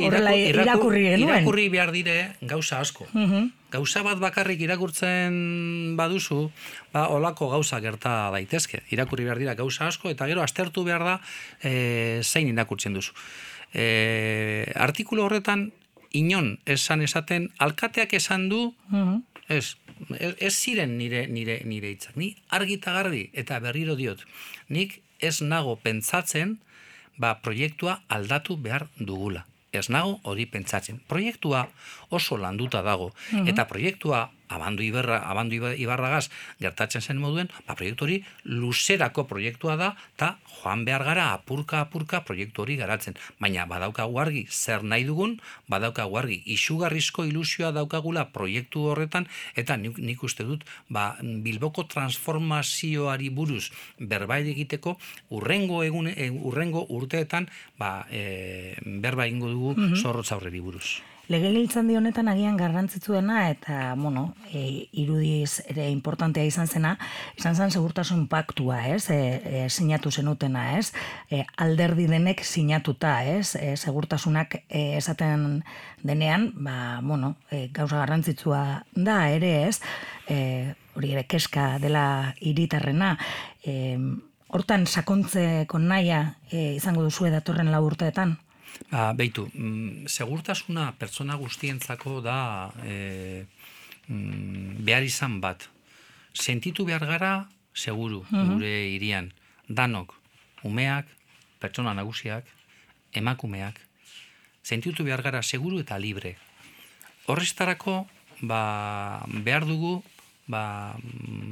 S1: horrela irakurri genuen.
S2: Irakurri behar dire gauza asko. Uh Gauza bat bakarrik irakurtzen baduzu, ba, olako gauza gerta daitezke. Irakurri behar dira gauza asko, eta gero aztertu behar da e, zein irakurtzen duzu. E, artikulu horretan, inon esan esaten, alkateak esan du, ez, ez ziren nire nire nire hitzak. Ni argi eta garbi eta berriro diot. Nik ez nago pentsatzen ba proiektua aldatu behar dugula. Ez nago hori pentsatzen. Proiektua oso landuta dago mhm. eta proiektua abandu ibarra, abandu ibarragaz gertatzen zen moduen, ba, proiektu hori luzerako proiektua da, eta joan behar gara apurka apurka proiektu hori garatzen. Baina badauka argi zer nahi dugun, badauka argi isugarrizko ilusioa daukagula proiektu horretan, eta nik, nik uste dut, ba, bilboko transformazioari buruz berbai egiteko, urrengo egun, e, urrengo urteetan, ba, e, berba egingo dugu mm -hmm. buruz.
S1: Legegiltzan honetan agian garrantzitsuena eta, bueno, e, irudiz ere importantea izan zena, izan zen segurtasun paktua, ez? E, e, sinatu zenutena, ez? E, alderdi denek sinatuta, ez? E, segurtasunak e, esaten denean, ba, bueno, e, gauza garrantzitsua da, ere, ez? E, hori ere, keska dela iritarrena, e, hortan sakontzeko naia e, izango duzu edatorren lau urteetan?
S2: Ba, beitu, mm, segurtasuna pertsona guztientzako da e, mm, behar izan bat. Sentitu behar gara, seguru, mhm. gure irian. Danok, umeak, pertsona nagusiak, emakumeak. Sentitu behar gara, seguru eta libre. Horrestarako, ba, behar dugu, ba,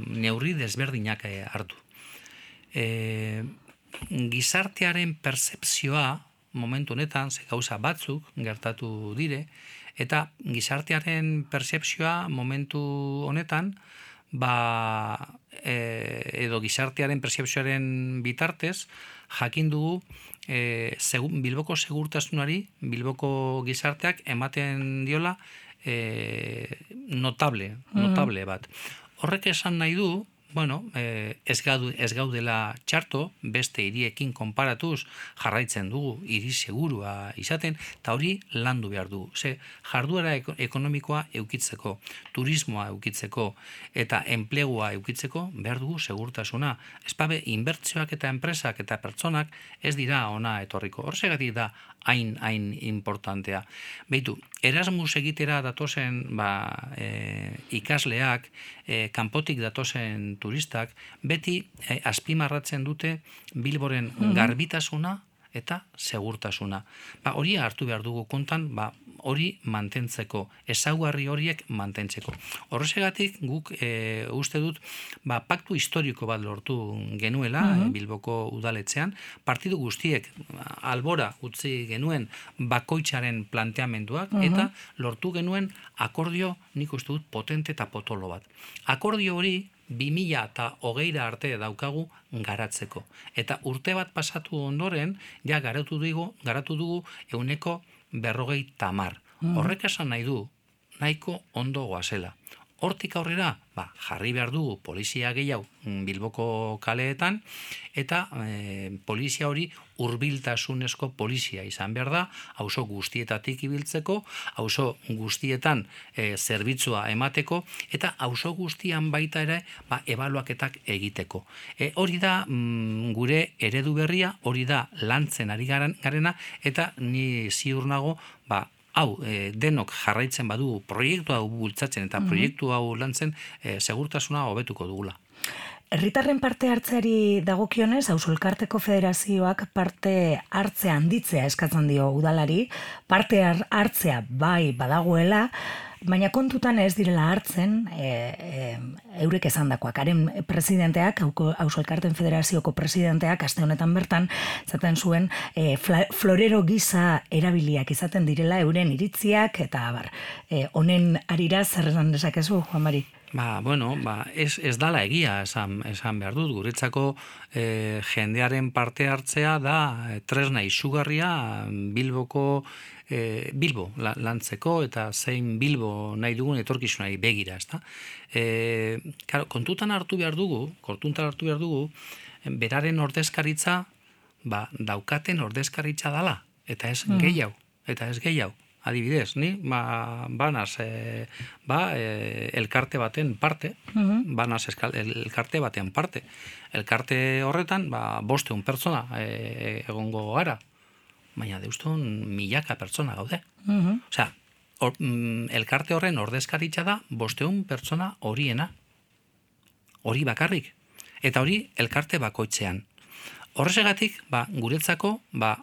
S2: neurri desberdinak eh, hartu. E, gizartearen percepzioa, momentu honetan, ze gauza batzuk gertatu dire, eta gizartearen percepzioa momentu honetan, ba, e, edo gizartearen percepzioaren bitartez, jakin dugu e, segun, bilboko segurtasunari, bilboko gizarteak ematen diola e, notable, notable bat. Horrek esan nahi du, bueno, eh, ez, gaudu, ez gaudela txarto, beste hiriekin konparatuz jarraitzen dugu hiri segurua izaten, eta hori landu behar dugu. Ze, jarduera ekonomikoa eukitzeko, turismoa eukitzeko, eta enplegua eukitzeko, behar dugu segurtasuna. Ez pabe, inbertzioak eta enpresak eta pertsonak ez dira ona etorriko. Horsegatik da, hain hain importantea. Beitu, Erasmus egitera datozen ba, e, ikasleak, e, kanpotik datozen turistak, beti e, azpimarratzen dute Bilboren mm garbitasuna eta segurtasuna. Ba, hori hartu behar dugu kontan, ba, hori mantentzeko, ezaugarri horiek mantentzeko. Horrezegatik guk e, uste dut ba, paktu historiko bat lortu genuela mhm. Bilboko udaletzean, partidu guztiek albora utzi genuen bakoitzaren planteamenduak mhm. eta lortu genuen akordio nik uste dut potente eta potolo bat. Akordio hori 2000 eta hogeira arte daukagu garatzeko. Eta urte bat pasatu ondoren, ja garatu dugu, garatu dugu euneko berrogei tamar. Mm. Horrek esan nahi du, nahiko ondo goazela. Hortik aurrera, ba, jarri behar dugu polizia gehiago mm, Bilboko kaleetan, eta e, polizia hori urbiltasunezko polizia izan behar da, auzo guztietatik ibiltzeko, auzo guztietan e, zerbitzua emateko, eta auzo guztian baita ere ba, ebaluaketak egiteko. E, hori da mm, gure eredu berria, hori da lantzen ari garena, eta ni ziur nago, ba, hau e, denok jarraitzen badu proiektu hau bultzatzen eta mhm. proiektu hau lantzen e, segurtasuna hobetuko dugula.
S1: Herritarren parte hartzeari dagokionez, Ausolkarteko Federazioak parte hartzea handitzea eskatzen dio udalari, parte hartzea bai badagoela, Baina kontutan ez direla hartzen, e, e, eurek esan dakoak, haren presidenteak, hauso elkarten federazioko presidenteak, aste honetan bertan, zaten zuen, e, florero giza erabiliak izaten direla euren iritziak, eta bar, e, honen arira zer esan dezakezu, Juan Mari?
S2: Ba, bueno, ba, ez, ez dala egia esan, esan behar dut, guretzako e, jendearen parte hartzea da e, tresna izugarria Bilboko e, Bilbo lantzeko eta zein Bilbo nahi dugun etorkizunari begira, ezta? E, claro, kontutan hartu behar dugu, kontutan hartu behar dugu, beraren ordezkaritza ba, daukaten ordezkaritza dala, eta ez mm. gehiago, eta ez gehiago adibidez, ni ba, banaz e, ba, e, elkarte baten parte, uh banaz elkarte baten parte. Elkarte horretan, ba, boste un pertsona e, egongo gara, baina deustun milaka pertsona gaude. Uh Osea, or, mm, elkarte horren ordezkaritza da bosteun pertsona horiena. Hori bakarrik. Eta hori elkarte bakoitzean. Horrezegatik, ba, guretzako, ba,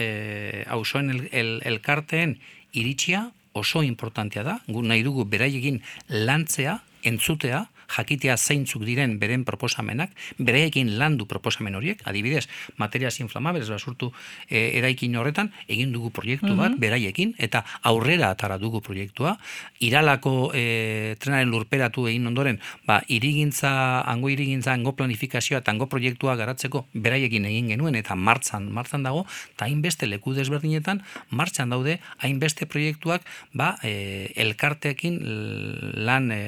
S2: e, hausoen el, el, elkarteen iritsia oso importantea da, gu nahi dugu beraiekin lantzea, entzutea, jakitea zeintzuk diren beren proposamenak, bereekin landu proposamen horiek, adibidez, materias inflamables basurtu e, eraikin horretan, egin dugu proiektu bat, mhm. beraiekin, eta aurrera atara dugu proiektua, iralako e, trenaren lurperatu egin ondoren, ba, irigintza, ango irigintza, ango planifikazioa, eta proiektua garatzeko beraiekin egin genuen, eta martzan, martzan dago, eta hainbeste leku desberdinetan, martxan daude, hainbeste proiektuak, ba, e, elkarteekin lan e,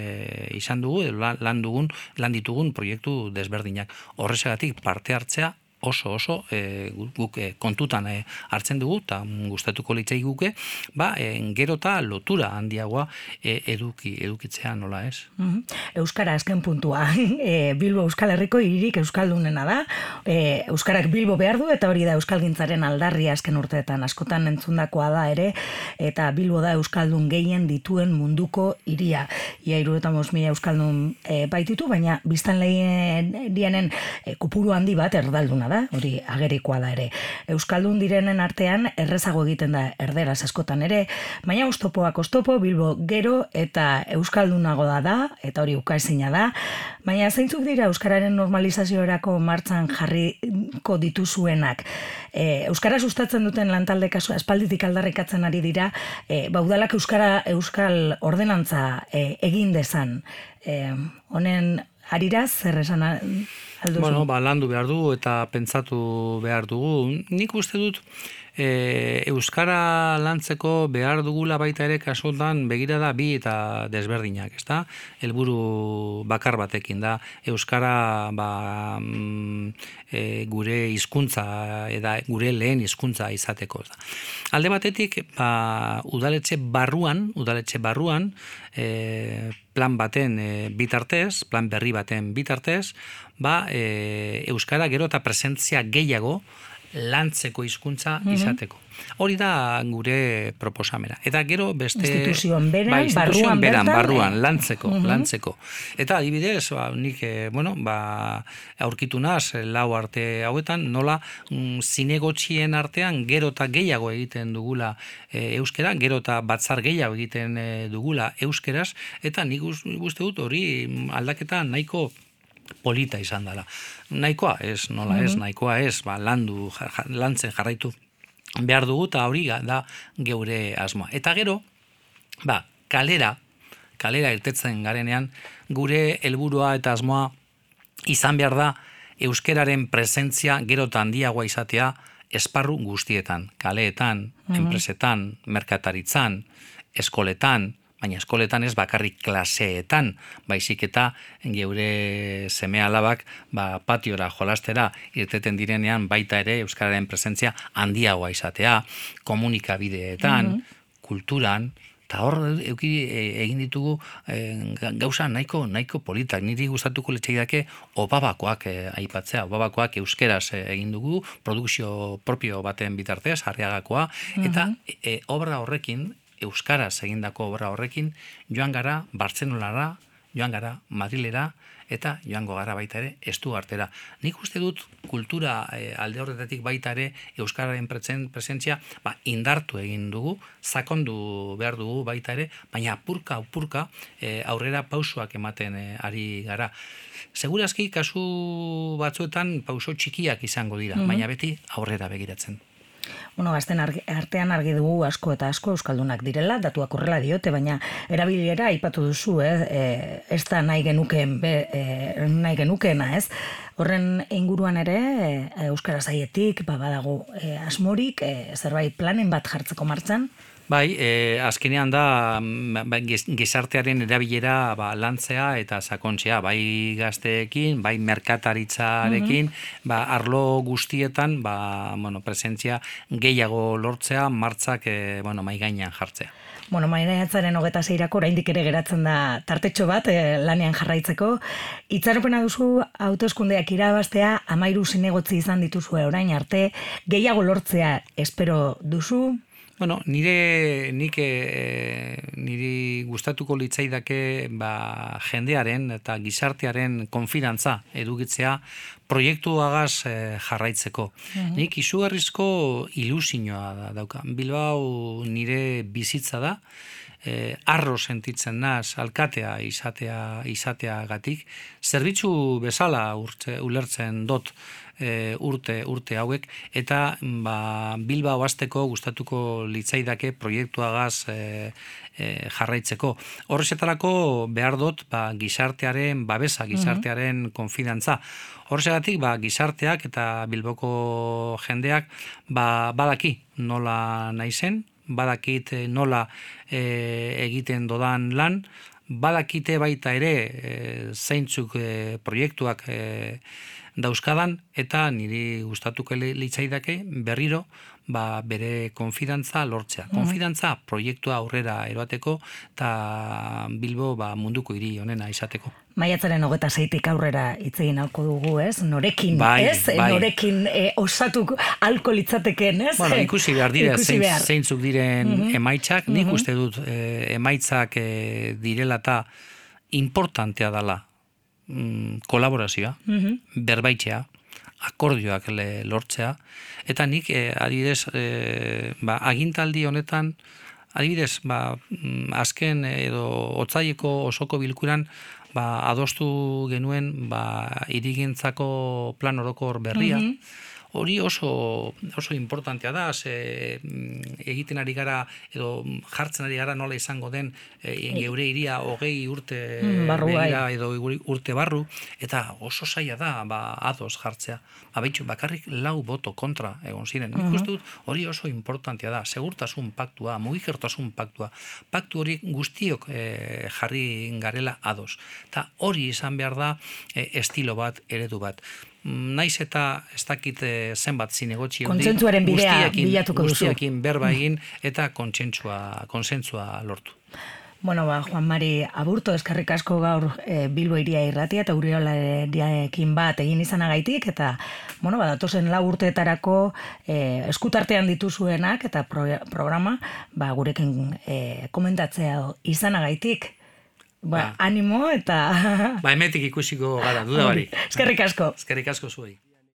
S2: izan dugu, lan dugun, lan ditugun proiektu desberdinak. Horrezagatik parte hartzea oso oso e, guk e, kontutan e, hartzen dugu eta gustatuko litzai guke, ba, e, gero eta lotura handiagoa e, eduki, edukitzea nola ez.
S1: Euskara azken puntua. E, Bilbo Euskal Herriko iririk Euskaldunena da. E, Euskarak Bilbo behar du eta hori da Euskalgintzaren aldarri azken urteetan askotan entzundakoa da ere eta Bilbo da Euskaldun gehien dituen munduko iria. Ia iru eta mila Euskaldun e, baititu, baina biztan lehien dienen e, kupuru handi bat erdalduna da, hori agerikoa da ere. Euskaldun direnen artean errezago egiten da erderaz askotan ere, baina oztopoak oztopo, bilbo gero eta Euskaldunago da da, eta hori ukaezina da, baina zeintzuk dira Euskararen normalizazioerako martzan jarriko dituzuenak. E, Euskara sustatzen duten lantalde kasu espalditik aldarrikatzen ari dira, e, baudalak Euskara Euskal ordenantza e, egin dezan. E, honen harira zer esan
S2: alduzu? Bueno, ba, landu behar dugu eta pentsatu behar dugu. Nik uste dut, e, Euskara lantzeko behar dugula baita ere kasotan begira da bi eta desberdinak, ezta? Helburu bakar batekin da Euskara ba, mm, e, gure hizkuntza eta gure lehen hizkuntza izateko, ezta? Alde batetik, ba, udaletxe barruan, udaletxe barruan, e, plan baten e, bitartez, plan berri baten bitartez, ba, e, Euskara gero eta presentzia gehiago lantzeko hizkuntza mhm. izateko. Hori da gure proposamena. Eta gero beste...
S1: Instituzioan beran, bai, barruan,
S2: beran, barruan, lantzeko, mhm. lantzeko. Eta adibidez, ba, nik, eh, bueno, ba, aurkitu naz, lau arte hauetan, nola mm, zinegotxien artean gero eta gehiago egiten dugula e, euskera, gero eta batzar gehiago egiten e, dugula euskeraz, eta nik uste dut hori mm, aldaketa nahiko polita izan dela. Nahikoa ez, nola ez, mhm. nahikoa ez, ba, landu, lantzen jarraitu behar dugu eta hori da geure asmoa. Eta gero, ba, kalera, kalera irtetzen garenean, gure helburua eta asmoa izan behar da euskeraren presentzia gero eta handiagoa izatea esparru guztietan, kaleetan, mhm. enpresetan, merkataritzan, eskoletan, baina eskoletan ez bakarrik klaseetan, baizik eta geure seme alabak ba, patiora jolastera irteten direnean baita ere Euskararen presentzia handiagoa izatea, komunikabideetan, mm kulturan, eta hor euki e, egin ditugu e, gauza nahiko nahiko politak. Niri gustatuko letxeidake obabakoak e, aipatzea obabakoak euskeraz egin dugu produkzio propio baten bitartez harriagakoa eta e, obra horrekin euskaraz egindako obra horrekin joan gara Bartzenulara, joan gara Madrilera eta joango gara baita ere estu hartera. Nik uste dut kultura e, alde horretatik baita ere euskararen presentzia ba, indartu egin dugu, sakondu behar dugu baita ere, baina apurka apurka e, aurrera pausuak ematen e, ari gara. Segurazki kasu batzuetan pauso txikiak izango dira, mhm. baina beti aurrera begiratzen.
S1: Bueno, azten artean argi dugu asko eta asko euskaldunak direla, datuak horrela diote, baina erabilera aipatu duzu, eh? E, ez da nahi genukeen, be, e, nahi genukeena, ez? Horren inguruan ere, e, euskara zaietik, ba, badago e, asmorik, e, zerbait planen bat jartzeko martzan?
S2: Bai, e, azkenean da mm, ba, gizartearen erabilera ba, lantzea eta sakontzea, bai gazteekin, bai merkataritzarekin, mm ba, arlo guztietan ba, bueno, presentzia gehiago lortzea, martzak e, bueno, mai gainean jartzea.
S1: Bueno, maiatzaren hogeta zeirako, oraindik ere geratzen da tartetxo bat e, lanean jarraitzeko. Itzaropena duzu autoeskundeak irabaztea, amairu zinegotzi izan dituzue orain arte, gehiago lortzea espero duzu,
S2: Bueno, nire nik e, niri gustatuko litzaidake ba, jendearen eta gizartearen konfidantza edukitzea proiektuagaz e, jarraitzeko. Mm Nik izugarrizko ilusinoa da, dauka. Bilbao nire bizitza da, e, arro sentitzen naz, alkatea izatea, izatea gatik, zerbitzu bezala urte, ulertzen dot, e, urte urte hauek eta ba, Bilbao hasteko gustatuko litzaidake proiektuagaz e, e, jarraitzeko. Horrezetarako behar dut ba, gizartearen babesa, gizartearen mm konfidantza. Horrezegatik ba, gizarteak eta Bilboko jendeak ba, badaki nola naizen, badakit nola e, egiten dodan lan, badakite baita ere e, zeintzuk e, proiektuak e, dauzkadan eta niri gustatuko litzaidake berriro ba, bere konfidantza lortzea. Mhm. Konfidantza proiektua aurrera eroateko eta Bilbo ba, munduko hiri honena izateko.
S1: Maiatzaren hogeta zeitik aurrera itzegin alko dugu, ez? Norekin, bai, ez? Bai. Norekin e, osatuk alko litzateken, ez?
S2: Bueno, ikusi behar dira, zeintzuk diren mm -hmm. emaitzak, nik mm uste dut e, emaitzak e, direla eta importantea dala mm, kolaborazioa, mm berbaitzea, akordioak le, lortzea, eta nik eh, adibidez eh, ba, agintaldi honetan, adibidez, ba, mm, azken edo otzaieko osoko bilkuran, ba, adostu genuen ba, irigintzako plan orokor berria, hori oso oso importantea da ze mm, egiten ari gara edo jartzen ari gara nola izango den e, geure iria hogei urte
S1: mm, begira
S2: edo urte barru eta oso saia da ba, ados jartzea. Ba, bakarrik lau boto kontra egon ziren. Nik uste dut hori oso importantea da segurtasun paktua, mugikertasun paktua. Paktu hori guztiok e, jarri garela ados. Eta hori izan behar da e, estilo bat, eredu bat naiz eta ez dakit eh, zenbat zinegotzi
S1: hori kontzentzuaren bidea bilatuko duzu
S2: guztiekin berba egin eta kontsentsua konsentsua lortu
S1: Bueno, ba, Juan Mari Aburto eskarrik asko gaur e, Bilbo iria irratia eta Uriolarekin bat egin izanagaitik eta bueno, ba, datozen lau urteetarako e, eskutartean dituzuenak eta programa ba, gurekin e, komentatzea izanagaitik. Ba, ba, animo eta...
S2: Ba, emetik ikusiko gara, duda bari.
S1: Eskerrik asko.
S2: Eskerrik asko zuei.